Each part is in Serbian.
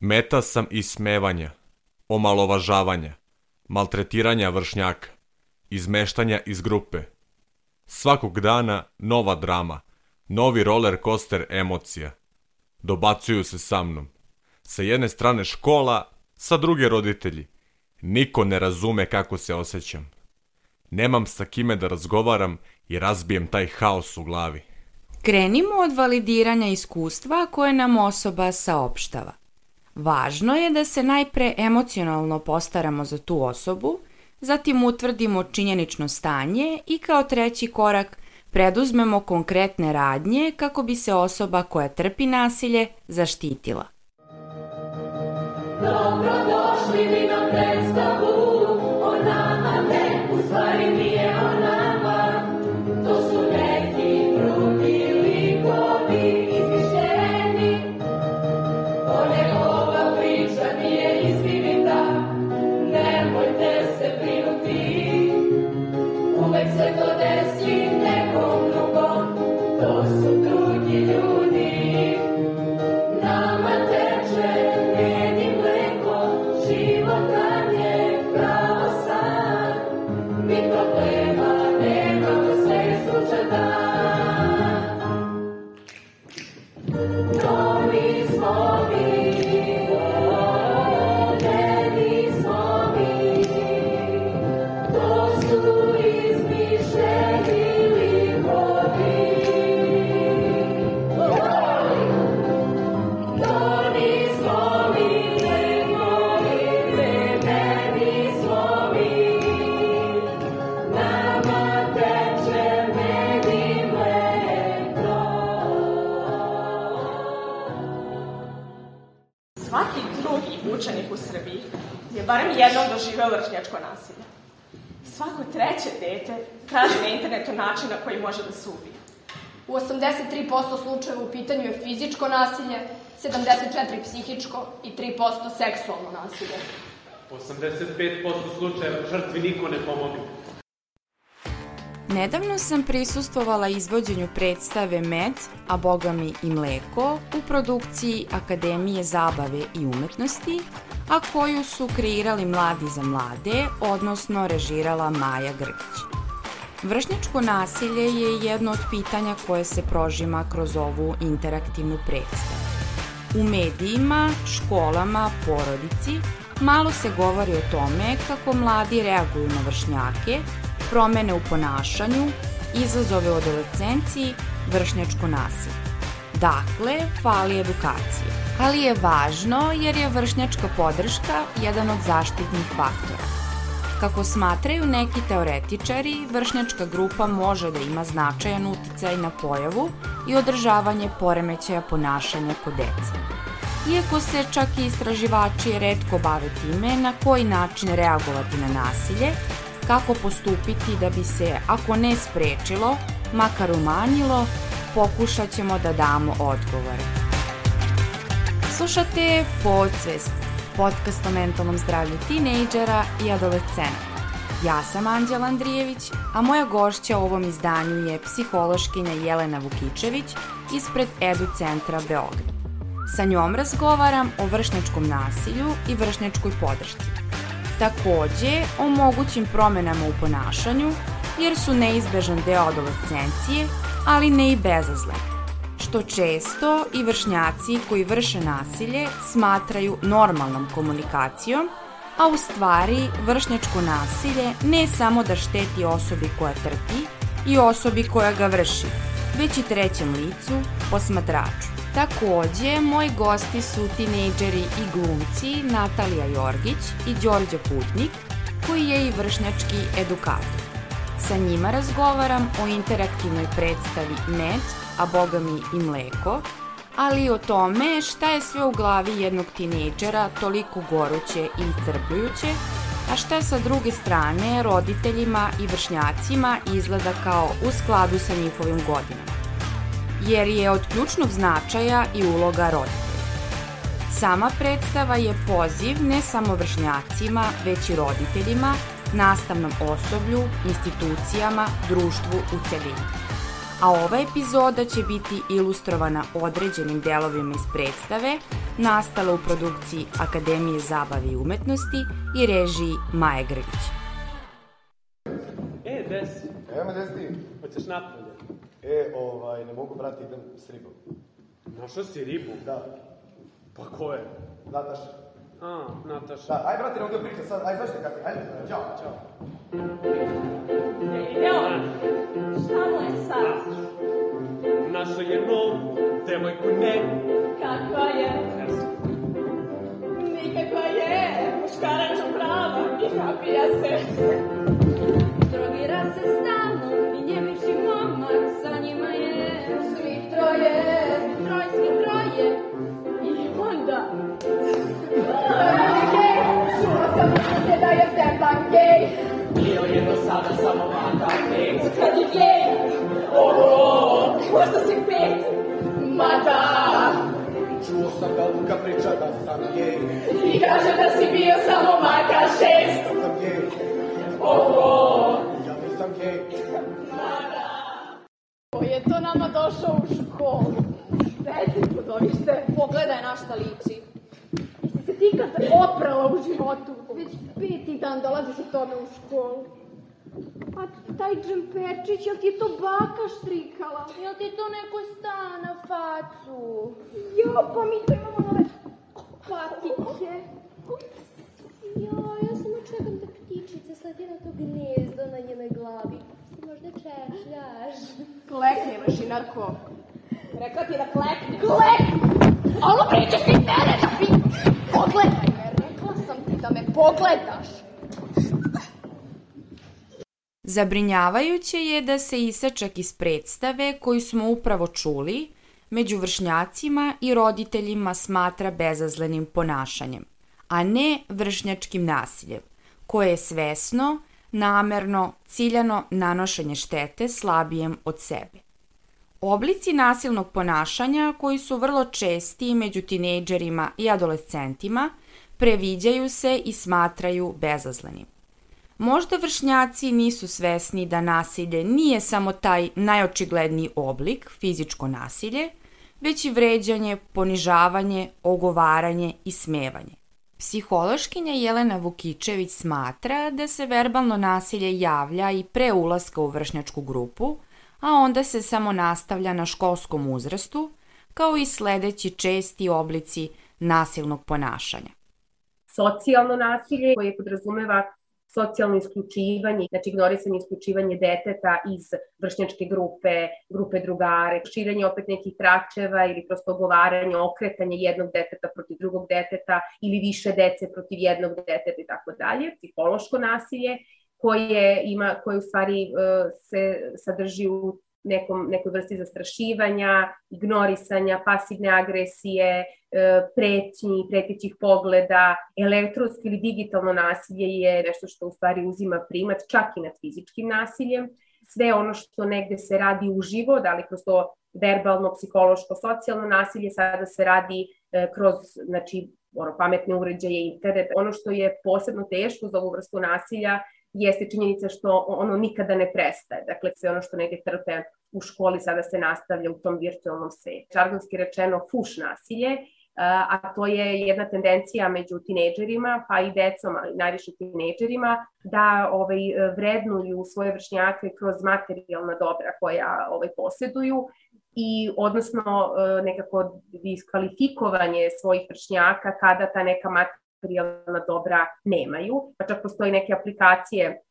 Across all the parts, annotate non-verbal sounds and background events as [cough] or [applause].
Meta sam ismevanja, omalovažavanja, maltretiranja vršnjaka, izmeštanja iz grupe. Svakog dana nova drama, novi roller coaster emocija. Dobacuju se sa mnom. Sa jedne strane škola, sa druge roditelji. Niko ne razume kako se osjećam. Nemam sa kime da razgovaram i razbijem taj haos u glavi. Krenimo od validiranja iskustva koje nam osoba saopštava. Važno je da se najpre emocionalno postaramo za tu osobu, zatim utvrdimo činjenično stanje i kao treći korak preduzmemo konkretne radnje kako bi se osoba koja trpi nasilje zaštitila. Dobrodošli mi na predstavu to vršnjačko nasilje. Svako treće dete traži na internetu način na koji može da se ubije. U 83% slučajeva u pitanju je fizičko nasilje, 74% psihičko i 3% seksualno nasilje. 85% slučajeva žrtvi niko ne pomogne. Nedavno sam prisustvovala izvođenju predstave Med, a boga mi i mleko u produkciji Akademije zabave i umetnosti, a koju su kreirali Mladi za mlade, odnosno režirala Maja Grgić. Vršnjačko nasilje je jedno od pitanja koje se prožima kroz ovu interaktivnu predstavu. U medijima, školama, porodici malo se govori o tome kako mladi reaguju na vršnjake, promene u ponašanju, izazove u adolescenciji, vršnjačko nasilje. Dakle, fali edukacije. Ali je važno jer je vršnjačka podrška jedan od zaštitnih faktora. Kako smatraju neki teoretičari, vršnjačka grupa može da ima značajan uticaj na pojavu i održavanje poremećaja ponašanja kod dece. Iako se čak i istraživači redko bave time na koji način reagovati na nasilje, kako postupiti da bi se, ako ne sprečilo, makar umanjilo, pokušat ćemo da damo odgovore. Slušate Podsvest, podcast o mentalnom zdravlju tinejdžera i adolescenata. Ja sam Anđela Andrijević, a moja gošća u ovom izdanju je psihološkinja Jelena Vukičević ispred Edu centra Beograd. Sa njom razgovaram o vršnjačkom nasilju i vršnjačkoj podršci. Takođe, o mogućim promenama u ponašanju, jer su neizbežan deo adolescencije, ali ne i bezazlen, što često i vršnjaci koji vrše nasilje smatraju normalnom komunikacijom, a u stvari vršnjačko nasilje ne samo da šteti osobi koja trpi i osobi koja ga vrši, već i trećem licu, posmatraču. Takođe, moji gosti su tinejdžeri i glumci Natalija Jorgić i Đorđe Putnik, koji je i vršnjački edukator. Sa njima razgovaram o interaktivnoj predstavi Med, a boga mi i mleko, ali i o tome šta je sve u glavi jednog tinejdžera toliko goruće i iscrpljujuće, a šta sa druge strane roditeljima i vršnjacima izgleda kao u skladu sa njihovim godinama. Jer je od ključnog značaja i uloga roditelja. Sama predstava je poziv ne samo vršnjacima, već i roditeljima, nastavnom osoblju, institucijama, društvu u celini. a ova epizoda će biti ilustrovana određenim delovima iz predstave, nastala u produkciji Akademije zabave i umetnosti i režiji Maje Grgić. E, des, Evo me gde si ti? hoćeš napolje? E, ovaj, ne mogu, brate, idem s ribom. Našao si ribu? Da, Pa ko je? Nataša. A, Nataša. Da, aj, brate, ne mogu pričam sad, aj, zašto kasnije, ajde, čao, čao. Ideo, šta mu je sad? Našao je novu devojku neku. Kakva je? Nikakva je, muškarača prava i napija se. Drogira se stalno i je da, je. To nama došao u školu? Reci, podovište. Pogledaj na šta liči. Jesi se ti kad oprala u životu? Već peti dan dolaziš u tome u školu. A taj džemperčić, jel ti je to baka štrikala? Jel ti to neko sta na facu? Jo, pa mi to imamo nove patike. Jo, ja samo čekam da ptičica sleti na to gnezdo na njenoj glavi. Možda češljaš. Klekni, mašinarko. Rekla ti da klekni. Klekni! Alo, pričaš ti mene da pi... Pogledaj me, rekla sam ti da me pogledaš. Zabrinjavajuće je da se isečak iz predstave koju smo upravo čuli među vršnjacima i roditeljima smatra bezazlenim ponašanjem, a ne vršnjačkim nasiljem, koje je svesno, namerno, ciljano nanošenje štete slabijem od sebe. Oblici nasilnog ponašanja koji su vrlo česti među tinejdžerima i adolescentima previđaju se i smatraju bezazlenim. Možda vršnjaci nisu svesni da nasilje nije samo taj najočigledniji oblik, fizičko nasilje, već i vređanje, ponižavanje, ogovaranje i smevanje. Psihološkinja Jelena Vukičević smatra da se verbalno nasilje javlja i pre ulaska u vršnjačku grupu, a onda se samo nastavlja na školskom uzrastu, kao i sledeći česti oblici nasilnog ponašanja. socijalno nasilje koje podrazumeva socijalno isključivanje, znači ignorisanje isključivanje deteta iz vršnjačke grupe, grupe drugare, širenje opet nekih tračeva ili prosto ogovaranje, okretanje jednog deteta protiv drugog deteta ili više dece protiv jednog deteta i tako dalje, psihološko nasilje koje ima koje u stvari e, se sadrži u nekom, nekoj vrsti zastrašivanja, ignorisanja, pasivne agresije, e, pretnji, pretećih pogleda, elektronsko ili digitalno nasilje je nešto što u stvari uzima primat čak i nad fizičkim nasiljem. Sve ono što negde se radi uživo, da li kroz to verbalno, psihološko, socijalno nasilje, sada se radi e, kroz znači, ono, pametne uređaje, internet. Ono što je posebno teško za ovu vrstu nasilja jeste činjenica što ono nikada ne prestaje. Dakle, sve ono što negde trpe u školi sada se nastavlja u tom virtualnom svetu. Žargonski rečeno fuš nasilje, a to je jedna tendencija među tinejdžerima, pa i decom, ali najviše tinejdžerima, da ovaj, vrednuju svoje vršnjake kroz materijalna dobra koja ovaj, poseduju i odnosno e, nekako diskvalifikovanje svojih vršnjaka kada ta neka materijalna dobra nemaju. Pa čak postoji neke aplikacije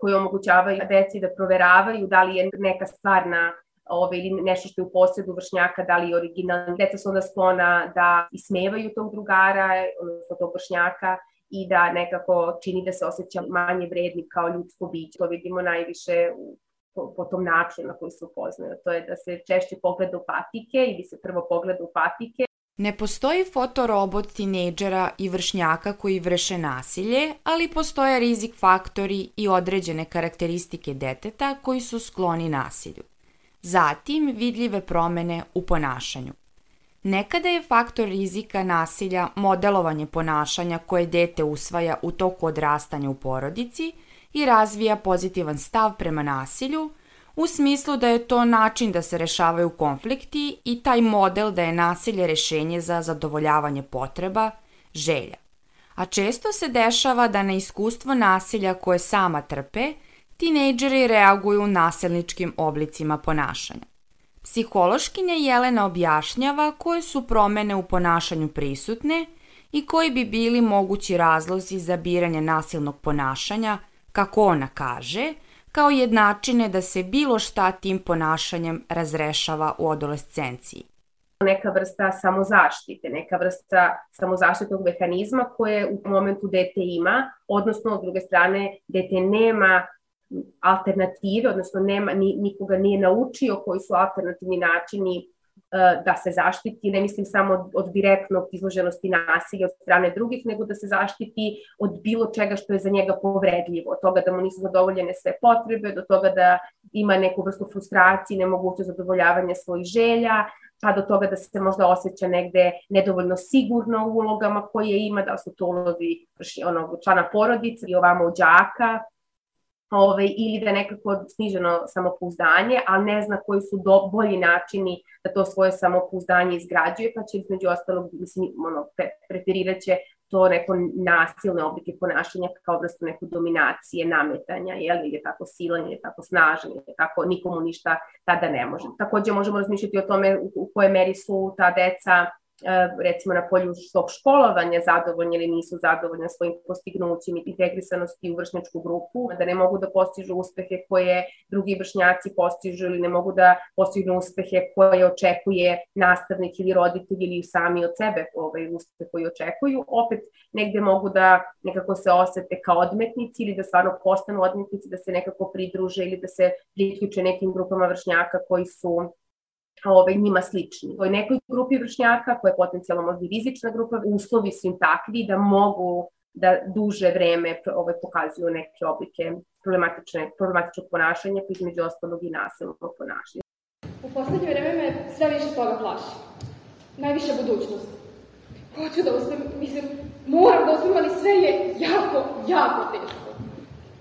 koje omogućavaju deci da proveravaju da li je neka stvar na ove, ili nešto što je u posjedu vršnjaka, da li je originalno. Deca su onda sklona da ismevaju tog drugara, odnosno tog vršnjaka, i da nekako čini da se osjeća manje vredni kao ljudsko biće. To vidimo najviše u po, po tom načinu na koji se upoznaju. To je da se češće pogleda u patike ili se prvo pogleda u patike. Ne postoji fotorobot tinejdžera i vršnjaka koji vrše nasilje, ali postoje rizik faktori i određene karakteristike deteta koji su skloni nasilju. Zatim vidljive promene u ponašanju. Nekada je faktor rizika nasilja modelovanje ponašanja koje dete usvaja u toku odrastanja u porodici i razvija pozitivan stav prema nasilju, u smislu da je to način da se rešavaju konflikti i taj model da je nasilje rešenje za zadovoljavanje potreba, želja. A često se dešava da na iskustvo nasilja koje sama trpe, tinejdžeri reaguju nasilničkim oblicima ponašanja. Psihološkinja Jelena objašnjava koje su promene u ponašanju prisutne i koji bi bili mogući razlozi za biranje nasilnog ponašanja, kako ona kaže, kao jednačine da se bilo šta tim ponašanjem razrešava u adolescenciji. Neka vrsta samozaštite, neka vrsta samozaštitnog mehanizma koje u momentu dete ima, odnosno, od druge strane, dete nema alternative, odnosno nema, ni, nikoga nije naučio koji su alternativni načini da se zaštiti, ne mislim samo od, od direktnog izloženosti nasilja od strane drugih, nego da se zaštiti od bilo čega što je za njega povredljivo, od toga da mu nisu zadovoljene sve potrebe, do toga da ima neku vrstu frustracije, nemoguće zadovoljavanja svojih želja, pa do toga da se možda osjeća negde nedovoljno sigurno u ulogama koje ima, da su to ulozi onog člana porodice ili ovamo đaka, ovaj, ili da je nekako sniženo samopouzdanje, ali ne zna koji su do, bolji načini da to svoje samopouzdanje izgrađuje, pa će između ostalog, mislim, ono, pre, preferirat će to neko nasilne oblike ponašanja kao vrstu neku dominacije, nametanja, jel, ili je tako silan, ili je tako snažan, ili je tako nikomu ništa tada ne može. Takođe možemo razmišljati o tome u, u koje meri su ta deca recimo na polju svog školovanja zadovoljni ili nisu zadovoljni svojim postignućima i integrisanosti u vršnjačku grupu, da ne mogu da postižu uspehe koje drugi vršnjaci postižu ili ne mogu da postignu uspehe koje očekuje nastavnik ili roditelj ili sami od sebe ovaj uspehe koji očekuju, opet negde mogu da nekako se osete kao odmetnici ili da stvarno postanu odmetnici, da se nekako pridruže ili da se priključe nekim grupama vršnjaka koji su ovaj, njima slični. U nekoj grupi vršnjaka, koja je potencijalno možda i rizična grupa, uslovi su im takvi da mogu da duže vreme ovaj, pokazuju neke oblike problematične, problematičnog ponašanja, pa između ostalog i nasilnog ponašanja. U poslednje vreme me sve više toga plaši. Najviše budućnost. Hoću da uspem, mislim, moram da uspem, ali sve je jako, jako teško.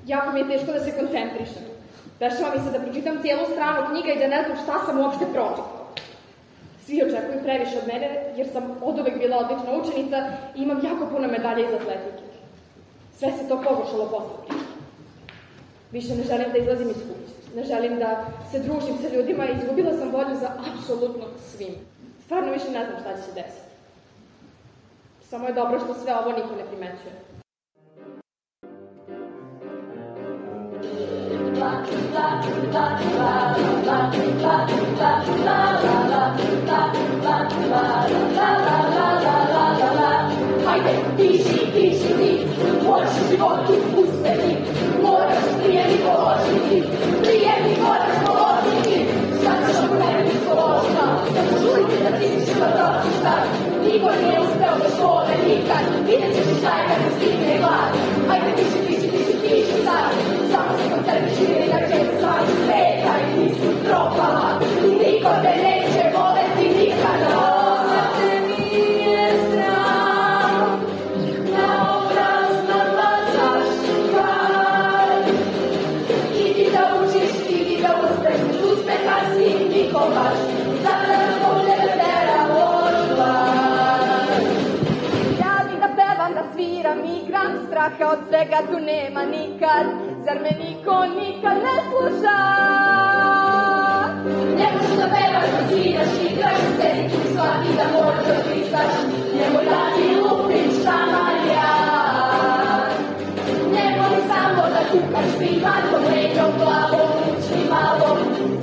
Jako mi je teško da se koncentrišem. Dešava mi se da pročitam cijelu stranu knjiga i da ne znam šta sam uopšte pročitala. Svi očekuju previše od mene, jer sam od uvek bila odlična učenica i imam jako puno medalja iz atletike. Sve se to pogušalo posle. Više ne želim da izlazim iz kuće. Ne želim da se družim sa ljudima i izgubila sam volju za apsolutno svim. Stvarno više ne znam šta će se desiti. Samo je dobro što sve ovo niko ne primećuje. Hajde, diši, diši ti, moraš u životu uspeti, moraš prije mi položiti, prije mi moraš položiti, šta ćeš ako ne biti položila, da požuriti da ti si život osjeća, niko nije uspeo do škole nikad, vidjet ćeš šta je kad te stigne glad, hajde diši, diši, diši, diši sad, straha od svega tu nema nikad, zar me niko nikad ne sluša? Ne možeš da pevaš, da sviraš, igraš, tu shvati da moraš da pisaš, nemoj da ti lupim šta ja. Nemoj samo da kukaš svima, to vređom glavom, uči malo,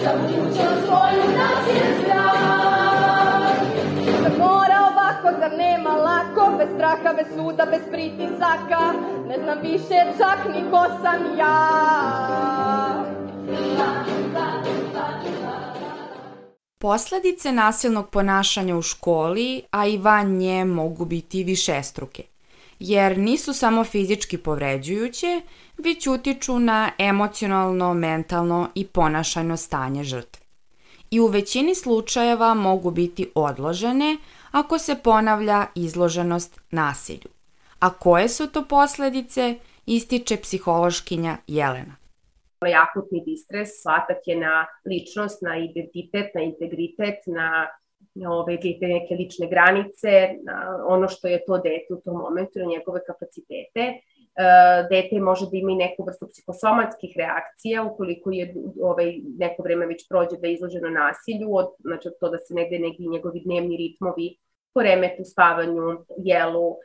za budućnost svoju nas je strah. Zar mora ovako, zar nema lako, bez straha, bez suda, bez pritisaka, ne znam više čak ni ko sam ja. Posledice nasilnog ponašanja u školi, a i van nje mogu biti višestruke, jer nisu samo fizički povređujuće, već utiču na emocionalno, mentalno i ponašajno stanje žrtve. I u većini slučajeva mogu biti odložene ako se ponavlja izloženost nasilju. A koje su to posledice, ističe psihološkinja Jelena. ovaj akutni distres, atak je na ličnost, na identitet, na integritet, na ove te neke lične granice, na ono što je to dete u tom momentu, na njegove kapacitete. E, dete može da ima i neku vrstu psihosomatskih reakcija ukoliko je ovaj, neko vreme već prođe da je izloženo nasilju, od, znači od to da se negde neki njegovi dnevni ritmovi poremete u spavanju, jelu,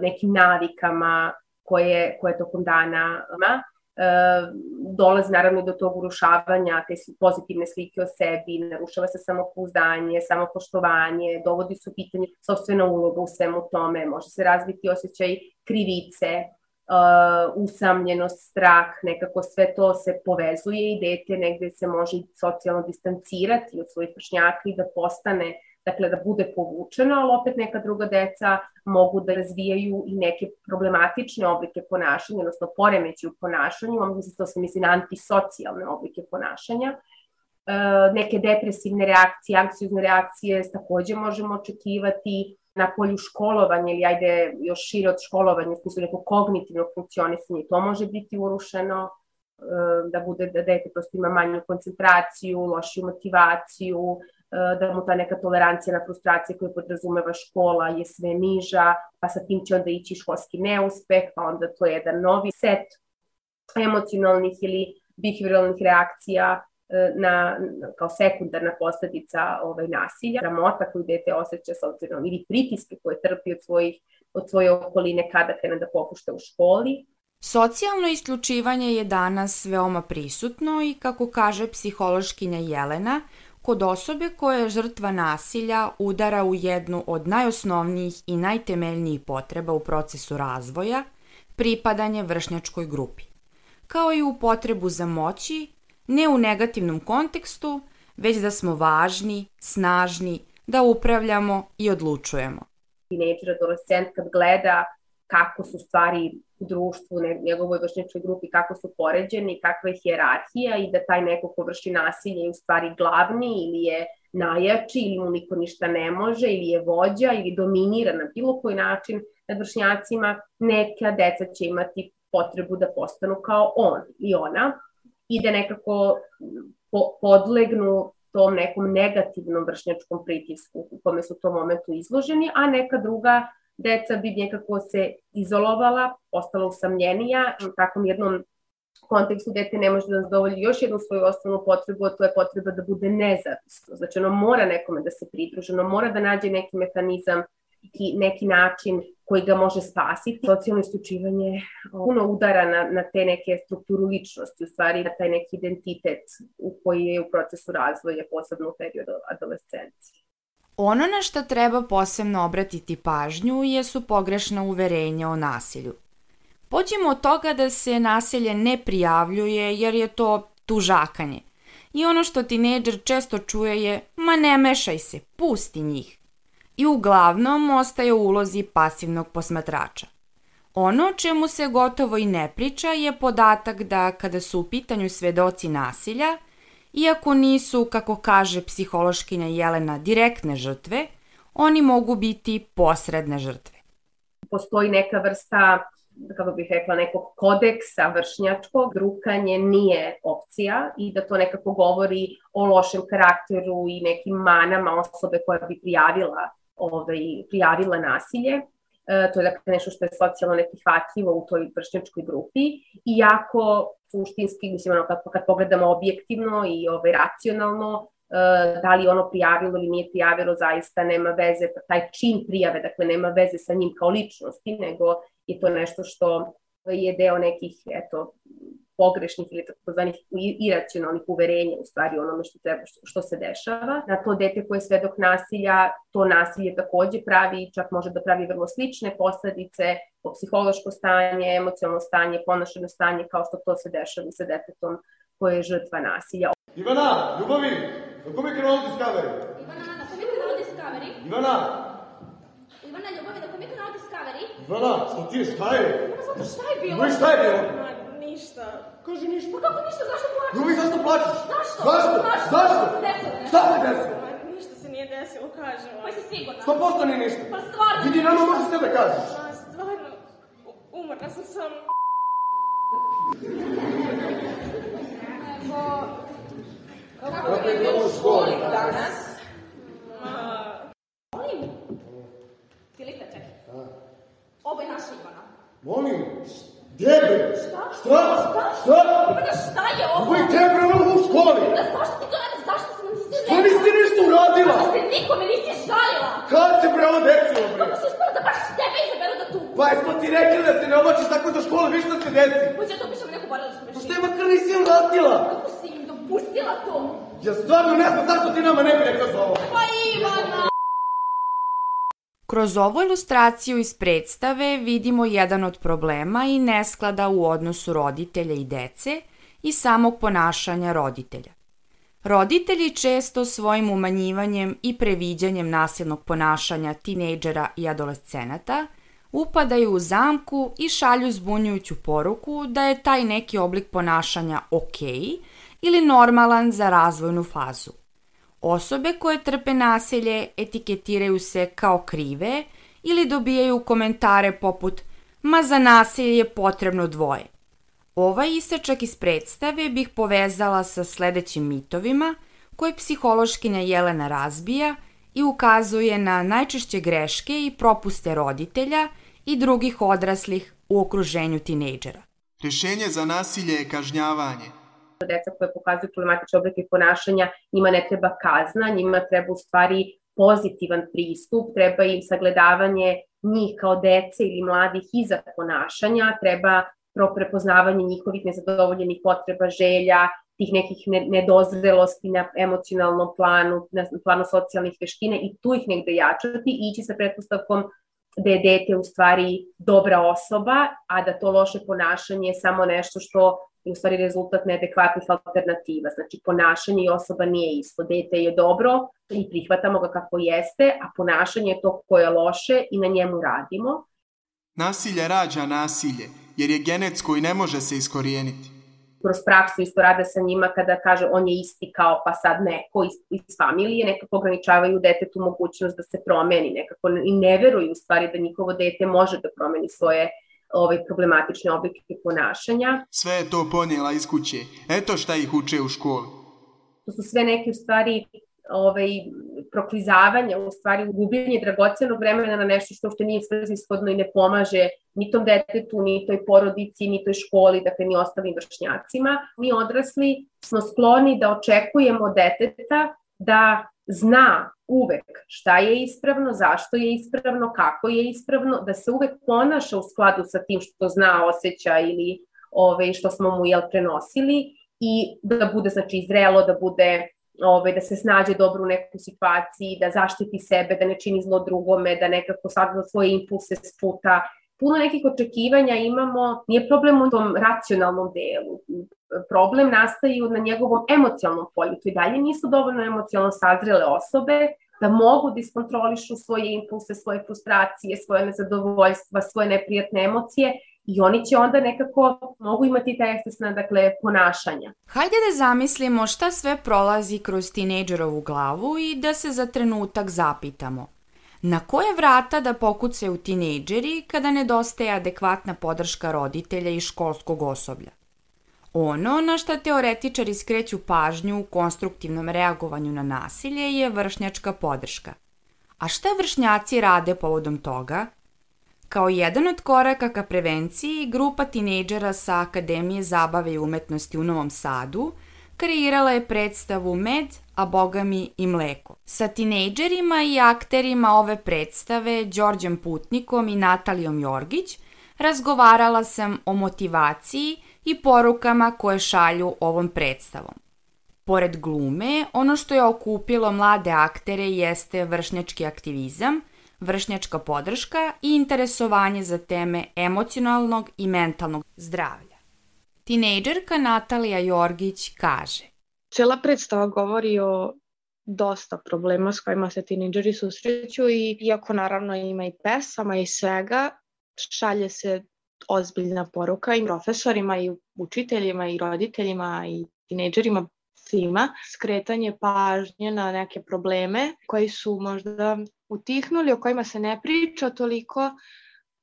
nekim navikama koje, koje tokom dana ima E, dolazi naravno do tog urušavanja te pozitivne slike o sebi, narušava se samopouzdanje, samopoštovanje, dovodi su pitanje sobstvena uloga u svemu tome, može se razviti osjećaj krivice, uh, usamljenost, strah, nekako sve to se povezuje i dete negde se može socijalno distancirati od svojih vršnjaka i da postane dakle da bude povučeno, ali opet neka druga deca mogu da razvijaju i neke problematične oblike ponašanja, odnosno poremeći u ponašanju, vam se to se misli na antisocijalne oblike ponašanja. E, neke depresivne reakcije, anksiozne reakcije takođe možemo očekivati na polju školovanja ili ajde još šire od školovanja, u smislu nekog kognitivnog funkcionisanja, to može biti urušeno, e, da bude da dete prosto ima manju koncentraciju, lošiju motivaciju, da mu ta neka tolerancija na frustracije koju podrazumeva škola je sve niža, pa sa tim će onda ići školski neuspeh, pa onda to je jedan novi set emocionalnih ili behavioralnih reakcija e, na, kao sekundarna posledica ovaj, nasilja, ramota koju dete osjeća sa obzirom ili pritiske koje trpi od, svojih, od svoje okoline kada krene da popušta u školi. Socijalno isključivanje je danas veoma prisutno i kako kaže psihološkinja Jelena, kod osobe koja je žrtva nasilja udara u jednu od najosnovnijih i najtemeljnijih potreba u procesu razvoja, pripadanje vršnjačkoj grupi, kao i u potrebu za moći, ne u negativnom kontekstu, već da smo važni, snažni, da upravljamo i odlučujemo. Tineđer, adolescent kad gleda kako su stvari društvu, njegovoj vršničkoj grupi, kako su poređeni, kakva je hjerarhija i da taj neko ko vrši nasilje je u stvari glavni ili je najjači ili mu niko ništa ne može ili je vođa ili dominira na bilo koji način nad vršnjacima, neka deca će imati potrebu da postanu kao on i ona i da nekako po, podlegnu tom nekom negativnom vršnjačkom pritisku u kome su u tom momentu izloženi, a neka druga deca bi nekako se izolovala, postala usamljenija, u takvom jednom kontekstu dete ne može da zadovolji još jednu svoju osnovnu potrebu, a to je potreba da bude nezavisno. Znači ono mora nekome da se pridruži, ono mora da nađe neki mehanizam i neki način koji ga može spasiti. Socijalno isključivanje puno udara na, na te neke strukturu ličnosti, u stvari na taj neki identitet u koji je u procesu razvoja, posebno u periodu adolescencije. Ono na što treba posebno obratiti pažnju jesu pogrešna uverenja o nasilju. Pođemo od toga da se nasilje ne prijavljuje jer je to tužakanje. I ono što tineđer često čuje je ma ne mešaj se, pusti njih. I uglavnom ostaje u ulozi pasivnog posmatrača. Ono čemu se gotovo i ne priča je podatak da kada su u pitanju svedoci nasilja – Iako nisu, kako kaže psihološkinja Jelena, direktne žrtve, oni mogu biti posredne žrtve. Postoji neka vrsta kako bih rekla, nekog kodeksa vršnjačkog, rukanje nije opcija i da to nekako govori o lošem karakteru i nekim manama osobe koja bi prijavila, ovaj, prijavila nasilje. E, to je dakle nešto što je socijalno neprihvatljivo u toj vršnjačkoj grupi, iako suštinski, mislim, ono, kad, kad pogledamo objektivno i ovaj, racionalno, e, da li ono prijavilo ili nije prijavilo, zaista nema veze, taj čin prijave, dakle nema veze sa njim kao ličnosti, nego je to nešto što je deo nekih, eto, pogrešnih ili takozvanih iracionalnih uverenja u stvari onome što, treba, što, što se dešava. Na to dete koje je svedok nasilja, to nasilje takođe pravi, čak može da pravi vrlo slične posledice po psihološko stanje, emocionalno stanje, ponašeno stanje kao što to se dešava sa detetom koje je žrtva nasilja. Ivana, ljubavi, na kome je kanal Discovery? Ivana, na kome je kanal Discovery? Ivana! Ivana, ljubavi, na kome je kanal Discovery? Ivana, šta ti je, šta je? Ivana, zato šta je bilo? Ivana, šta je bilo? Ništa. Kaži ništa. Pa kako ništa, zašto plačeš? Ljubi, zašto plačeš? Zašto? Zašto? Zašto? Šta se desilo? Ma, ništa se nije desilo, kažem. Pa si sigurna? Sto posto nije ništa. Pa stvarno. Vidi, nama možeš sve da kažeš. Ma, stvarno, umorna sam sam. Kako je bilo u školi danas? Molim. Filipe, čekaj. Ovo je naša Ivana. Molim, gdje bre? Šta? Šta? Šta? Šta? Ivana, šta je ovo? Ovo je tebe ovo u školi. Da, zašto ti to radiš? Zašto se nam nisi Što nisi ništa uradila? Da se nikome nisi žalila. Kad se bre ovo desilo bre? Kako si uspela da baš tebe izaberu da tu? Pa jesmo ti rekli da se ne oblačiš tako za školu, viš šta se desi? Hoće ja to pišem neku borilačku Pa mašinu. što je makar nisi uradila? Kako si im dopustila to? Ja stvarno ne znam zašto ti nama ne bi rekla za ovo. Pa Ivana! Kroz ovu ilustraciju iz predstave vidimo jedan od problema i nesklada u odnosu roditelja i dece i samog ponašanja roditelja. Roditelji često svojim umanjivanjem i previđanjem nasilnog ponašanja tinejdžera i adolescenata upadaju u zamku i šalju zbunjujuću poruku da je taj neki oblik ponašanja ok ili normalan za razvojnu fazu. Osobe koje trpe nasilje etiketiraju se kao krive ili dobijaju komentare poput ma za nasilje je potrebno dvoje. Ovaj isečak iz predstave bih povezala sa sledećim mitovima koje psihološkinja Jelena razbija i ukazuje na najčešće greške i propuste roditelja i drugih odraslih u okruženju tinejdžera. Rješenje za nasilje je kažnjavanje. Deca koje pokazuju problematične oblike ponašanja, njima ne treba kazna, njima treba u stvari pozitivan pristup, treba im sagledavanje njih kao dece ili mladih iza ponašanja, treba prepoznavanje njihovih nezadovoljenih potreba, želja, tih nekih ne, nedozrelosti na emocionalnom planu, na planu socijalnih veština i tu ih negde jačati i ići sa pretpostavkom da je dete u stvari dobra osoba, a da to loše ponašanje je samo nešto što je u stvari rezultat neadekvatnih alternativa. Znači, ponašanje i osoba nije isto. Dete je dobro i prihvatamo ga kako jeste, a ponašanje je to koje je loše i na njemu radimo. Nasilje rađa nasilje, jer je genetsko i ne može se iskorijeniti. Kroz praksu isto rade sa njima kada kaže on je isti kao pa sad neko iz, iz familije, nekako ograničavaju detetu mogućnost da se promeni, nekako i ne veruju u stvari da njihovo dete može da promeni svoje ovaj, problematične oblike ponašanja. Sve je to ponijela iz kuće. Eto šta ih uče u školi. To su sve neke u stvari ovaj, proklizavanja, u stvari gubljenje dragocenog vremena na nešto što uopšte nije svrsishodno i ne pomaže ni tom detetu, ni toj porodici, ni toj školi, dakle ni ostalim vršnjacima. Mi odrasli smo skloni da očekujemo deteta da zna uvek šta je ispravno, zašto je ispravno, kako je ispravno, da se uvek ponaša u skladu sa tim što zna, osjeća ili ove, što smo mu jel, prenosili i da bude znači zrelo, da bude ove, da se snađe dobro u nekoj situaciji, da zaštiti sebe, da ne čini zlo drugome, da nekako sagla svoje impulse sputa. Puno nekih očekivanja imamo, nije problem u tom racionalnom delu, problem nastaju na njegovom emocionalnom polju. To i dalje nisu dovoljno emocionalno sazrele osobe da mogu da iskontrolišu svoje impulse, svoje frustracije, svoje nezadovoljstva, svoje neprijatne emocije i oni će onda nekako mogu imati ta ekscesna dakle, ponašanja. Hajde da zamislimo šta sve prolazi kroz tinejdžerovu glavu i da se za trenutak zapitamo. Na koje vrata da pokucaju tinejdžeri kada nedostaje adekvatna podrška roditelja i školskog osoblja? Ono na šta teoretičari skreću pažnju u konstruktivnom reagovanju na nasilje je vršnjačka podrška. A šta vršnjaci rade povodom toga? Kao jedan od koraka ka prevenciji, grupa tinejdžera sa Akademije zabave i umetnosti u Novom Sadu kreirala je predstavu Med, a bogami i mleko. Sa tinejdžerima i akterima ove predstave, Đorđem Putnikom i Natalijom Jorgić, razgovarala sam o motivaciji i porukama koje šalju ovom predstavom. Pored glume, ono što je okupilo mlade aktere jeste vršnjački aktivizam, vršnjačka podrška i interesovanje za teme emocionalnog i mentalnog zdravlja. Tinejdžerka Natalija Jorgić kaže Cela predstava govori o dosta problema s kojima se tinejdžeri susreću i iako naravno ima i pesama i svega, šalje se ozbiljna poruka i profesorima i učiteljima i roditeljima i tinejdžerima svima, skretanje pažnje na neke probleme koji su možda utihnuli, o kojima se ne priča toliko,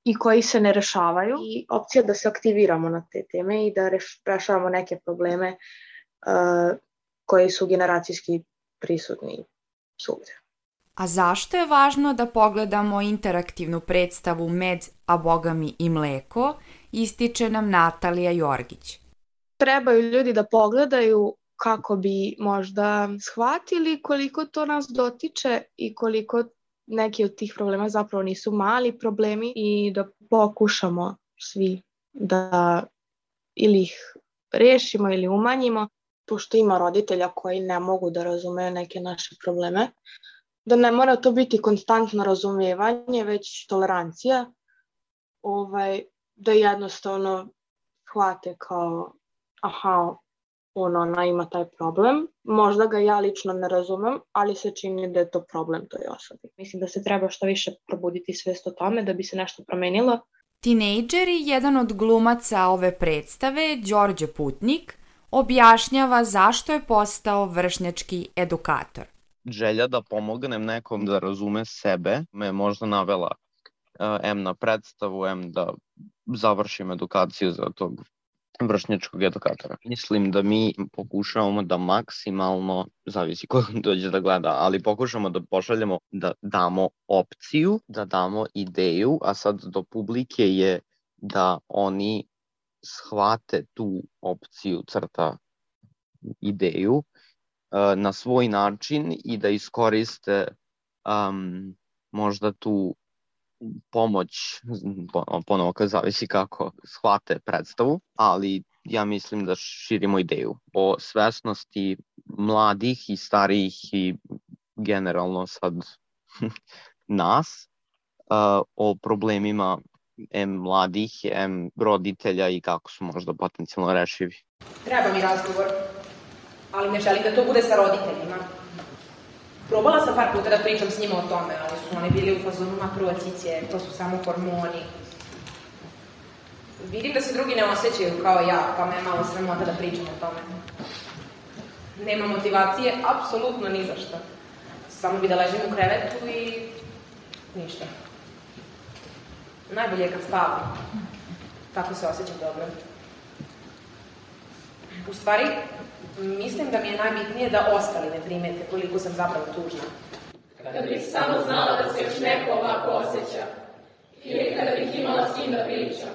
i koji se ne rešavaju i opcija da se aktiviramo na te teme i da reš, rešavamo neke probleme uh, koji su generacijski prisutni svugde. A zašto je važno da pogledamo interaktivnu predstavu Med, a bogami i mleko, ističe nam Natalija Jorgić. Trebaju ljudi da pogledaju kako bi možda shvatili koliko to nas dotiče i koliko neki od tih problema zapravo nisu mali problemi i da pokušamo svi da ili ih rešimo ili umanjimo, pošto ima roditelja koji ne mogu da razumeju neke naše probleme, da ne mora to biti konstantno razumevanje, već tolerancija, ovaj, da jednostavno hvate kao aha, on, ona ima taj problem. Možda ga ja lično ne razumem, ali se čini da je to problem toj osobi. Mislim da se treba što više probuditi svest o tome da bi se nešto promenilo. Tinejdžeri, jedan od glumaca ove predstave, Đorđe Putnik, objašnjava zašto je postao vršnjački edukator. Želja da pomognem nekom da razume sebe me možda navela uh, M na predstavu, M da završim edukaciju za tog vršnjačkog edukatora. Mislim da mi pokušavamo da maksimalno, zavisi ko [laughs] dođe da gleda, ali pokušamo da pošaljemo da damo opciju, da damo ideju, a sad do publike je da oni shvate tu opciju crta ideju na svoj način i da iskoriste um, možda tu pomoć, ponovo kad zavisi kako shvate predstavu, ali ja mislim da širimo ideju o svesnosti mladih i starijih i generalno sad [laughs] nas uh, o problemima M mladih, M roditelja i kako su možda potencijalno rešivi. Treba mi razgovor, ali ne želim da to bude sa roditeljima. Probala sam par puta da pričam s njima o tome, ali su oni bili u fazonu makrovaciće, to su samo hormoni. Vidim da se drugi ne osjećaju kao ja, pa me je malo sramota da pričam o tome. Nema motivacije, apsolutno ni za šta. Samo bi da ležim u krevetu i ništa. Najbolje je kad spavam. Tako se osjećam dobro. U stvari, mislim da mi je najbitnije da ostali ne primete koliko sam zapravo tužna. Kada bih samo znala da se još neko ovako osjeća. Ili kada bih imala s kim da pričam.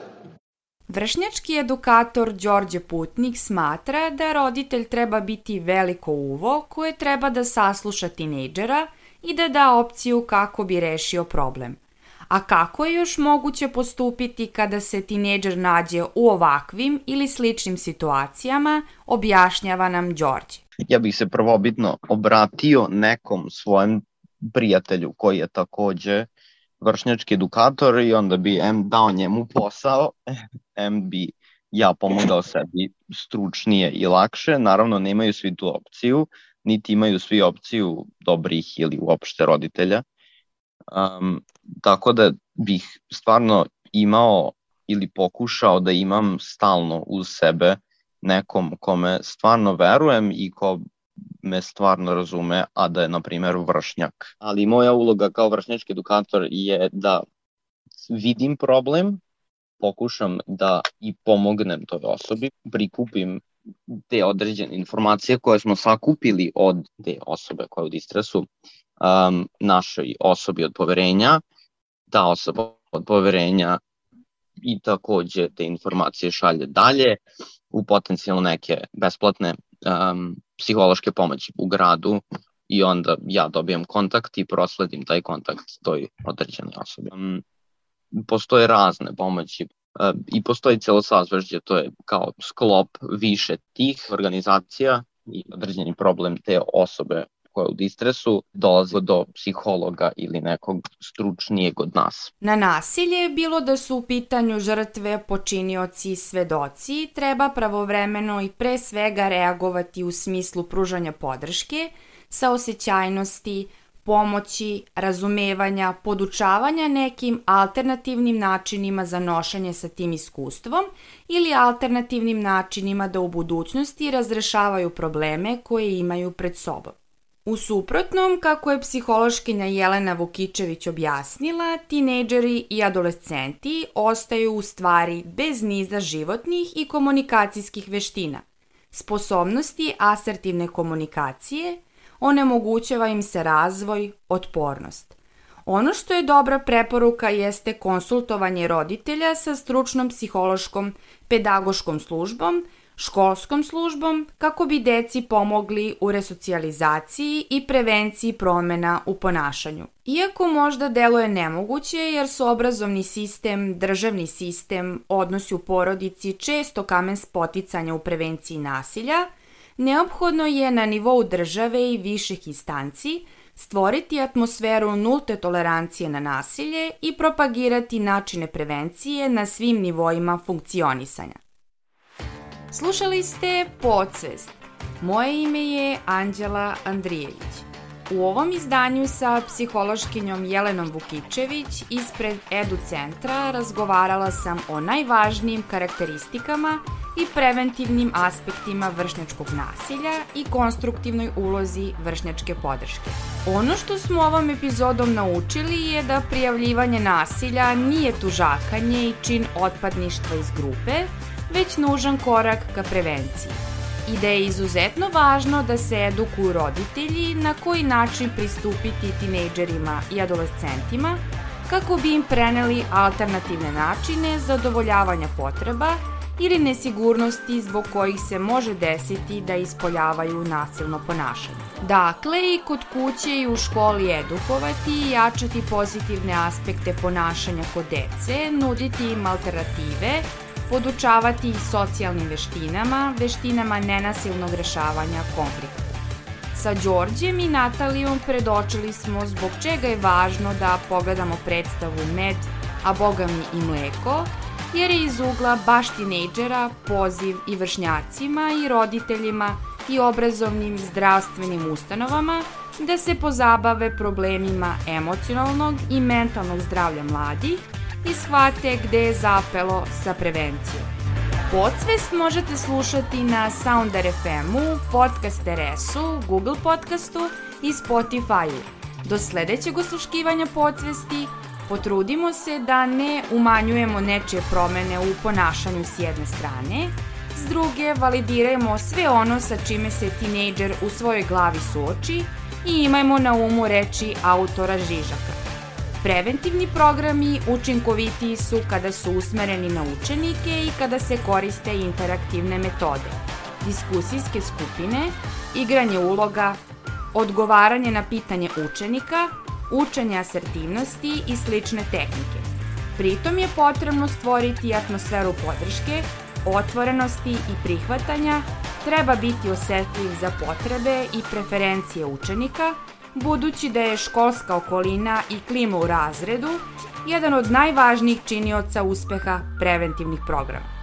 Vršnjački edukator Đorđe Putnik smatra da roditelj treba biti veliko uvo koje treba da sasluša tinejdžera i da da opciju kako bi rešio problem. A kako je još moguće postupiti kada se tinejdžer nađe u ovakvim ili sličnim situacijama, objašnjava nam Đorđe. Ja bih se prvobitno obratio nekom svojem prijatelju koji je takođe vršnjački edukator i onda bi M dao njemu posao, [laughs] M bi ja pomogao sebi stručnije i lakše. Naravno, nemaju svi tu opciju, niti imaju svi opciju dobrih ili uopšte roditelja. Um, tako da bih stvarno imao ili pokušao da imam stalno uz sebe nekom kome stvarno verujem i ko me stvarno razume, a da je, na primjer, vršnjak. Ali moja uloga kao vršnjački edukator je da vidim problem, pokušam da i pomognem toj osobi, prikupim te određene informacije koje smo sakupili od te osobe koja je u distresu um, našoj osobi od poverenja, ta osoba od poverenja i takođe te informacije šalje dalje u potencijalno neke besplatne um, psihološke pomoći u gradu i onda ja dobijem kontakt i prosledim taj kontakt toj određenoj osobi. Um, postoje razne pomoći uh, i postoji celo sazvežđe, to je kao sklop više tih organizacija i određeni problem te osobe koja je u distresu dolazi do psihologa ili nekog stručnijeg od nas. Na nasilje, bilo da su u pitanju žrtve, počinioci i svedoci, treba pravovremeno i pre svega reagovati u smislu pružanja podrške, saosećajnosti, pomoći, razumevanja, podučavanja nekim alternativnim načinima za nošenje sa tim iskustvom ili alternativnim načinima da u budućnosti razrešavaju probleme koje imaju pred sobom. U suprotnom, kako je psihološkinja Jelena Vukičević objasnila, tinejdžeri i adolescenti ostaju u stvari bez niza životnih i komunikacijskih veština, sposobnosti asertivne komunikacije, onemogućava im se razvoj, otpornost. Ono što je dobra preporuka jeste konsultovanje roditelja sa stručnom psihološkom pedagoškom službom, školskom službom kako bi deci pomogli u resocijalizaciji i prevenciji promena u ponašanju. Iako možda deluje nemoguće jer su obrazovni sistem, državni sistem, odnosi u porodici često kamen spoticanja u prevenciji nasilja, neophodno je na nivou države i viših instanci stvoriti atmosferu nulte tolerancije na nasilje i propagirati načine prevencije na svim nivoima funkcionisanja. Slušali ste Podsvest. Moje ime je Anđela Andrijević. U ovom izdanju sa psihološkinjom Jelenom Vukičević ispred Edu centra razgovarala sam o najvažnijim karakteristikama i preventivnim aspektima vršnjačkog nasilja i konstruktivnoj ulozi vršnjačke podrške. Ono što smo ovom epizodom naučili je da prijavljivanje nasilja nije tužakanje i čin otpadništva iz grupe, već nužan korak ka prevenciji i da je izuzetno važno da se edukuju roditelji na koji način pristupiti tinejdžerima i adolescentima kako bi im preneli alternativne načine zadovoljavanja potreba ili nesigurnosti zbog kojih se može desiti da ispoljavaju nasilno ponašanje. Dakle, i kod kuće i u školi edukovati i jačati pozitivne aspekte ponašanja kod dece, nuditi im alternative, podučavati ih socijalnim veštinama, veštinama nenasilnog rešavanja konflikta. Sa Đorđem i Natalijom predočili smo zbog čega je važno da pogledamo predstavu Med, a boga mi i mleko, jer je iz ugla baš tinejdžera poziv i vršnjacima i roditeljima i obrazovnim zdravstvenim ustanovama da se pozabave problemima emocionalnog i mentalnog zdravlja mladih i shvate gde je zapelo sa prevencijom. Podsvest možete slušati na Soundar FM-u, Podcast RS-u, Google Podcastu i Spotify-u. Do sledećeg osluškivanja podsvesti potrudimo se da ne umanjujemo nečije promene u ponašanju s jedne strane, s druge validirajmo sve ono sa čime se tinejdžer u svojoj glavi suoči i imajmo na umu reči autora Žižaka. Preventivni programi učinkovitiji su kada su usmereni na učenike i kada se koriste interaktivne metode, diskusijske skupine, igranje uloga, odgovaranje na pitanje učenika, učenje asertivnosti i slične tehnike. Pritom je potrebno stvoriti atmosferu podrške, otvorenosti i prihvatanja, treba biti osetljiv za potrebe i preferencije učenika, budući da je školska okolina i klima u razredu jedan od najvažnijih činioca uspeha preventivnih programa.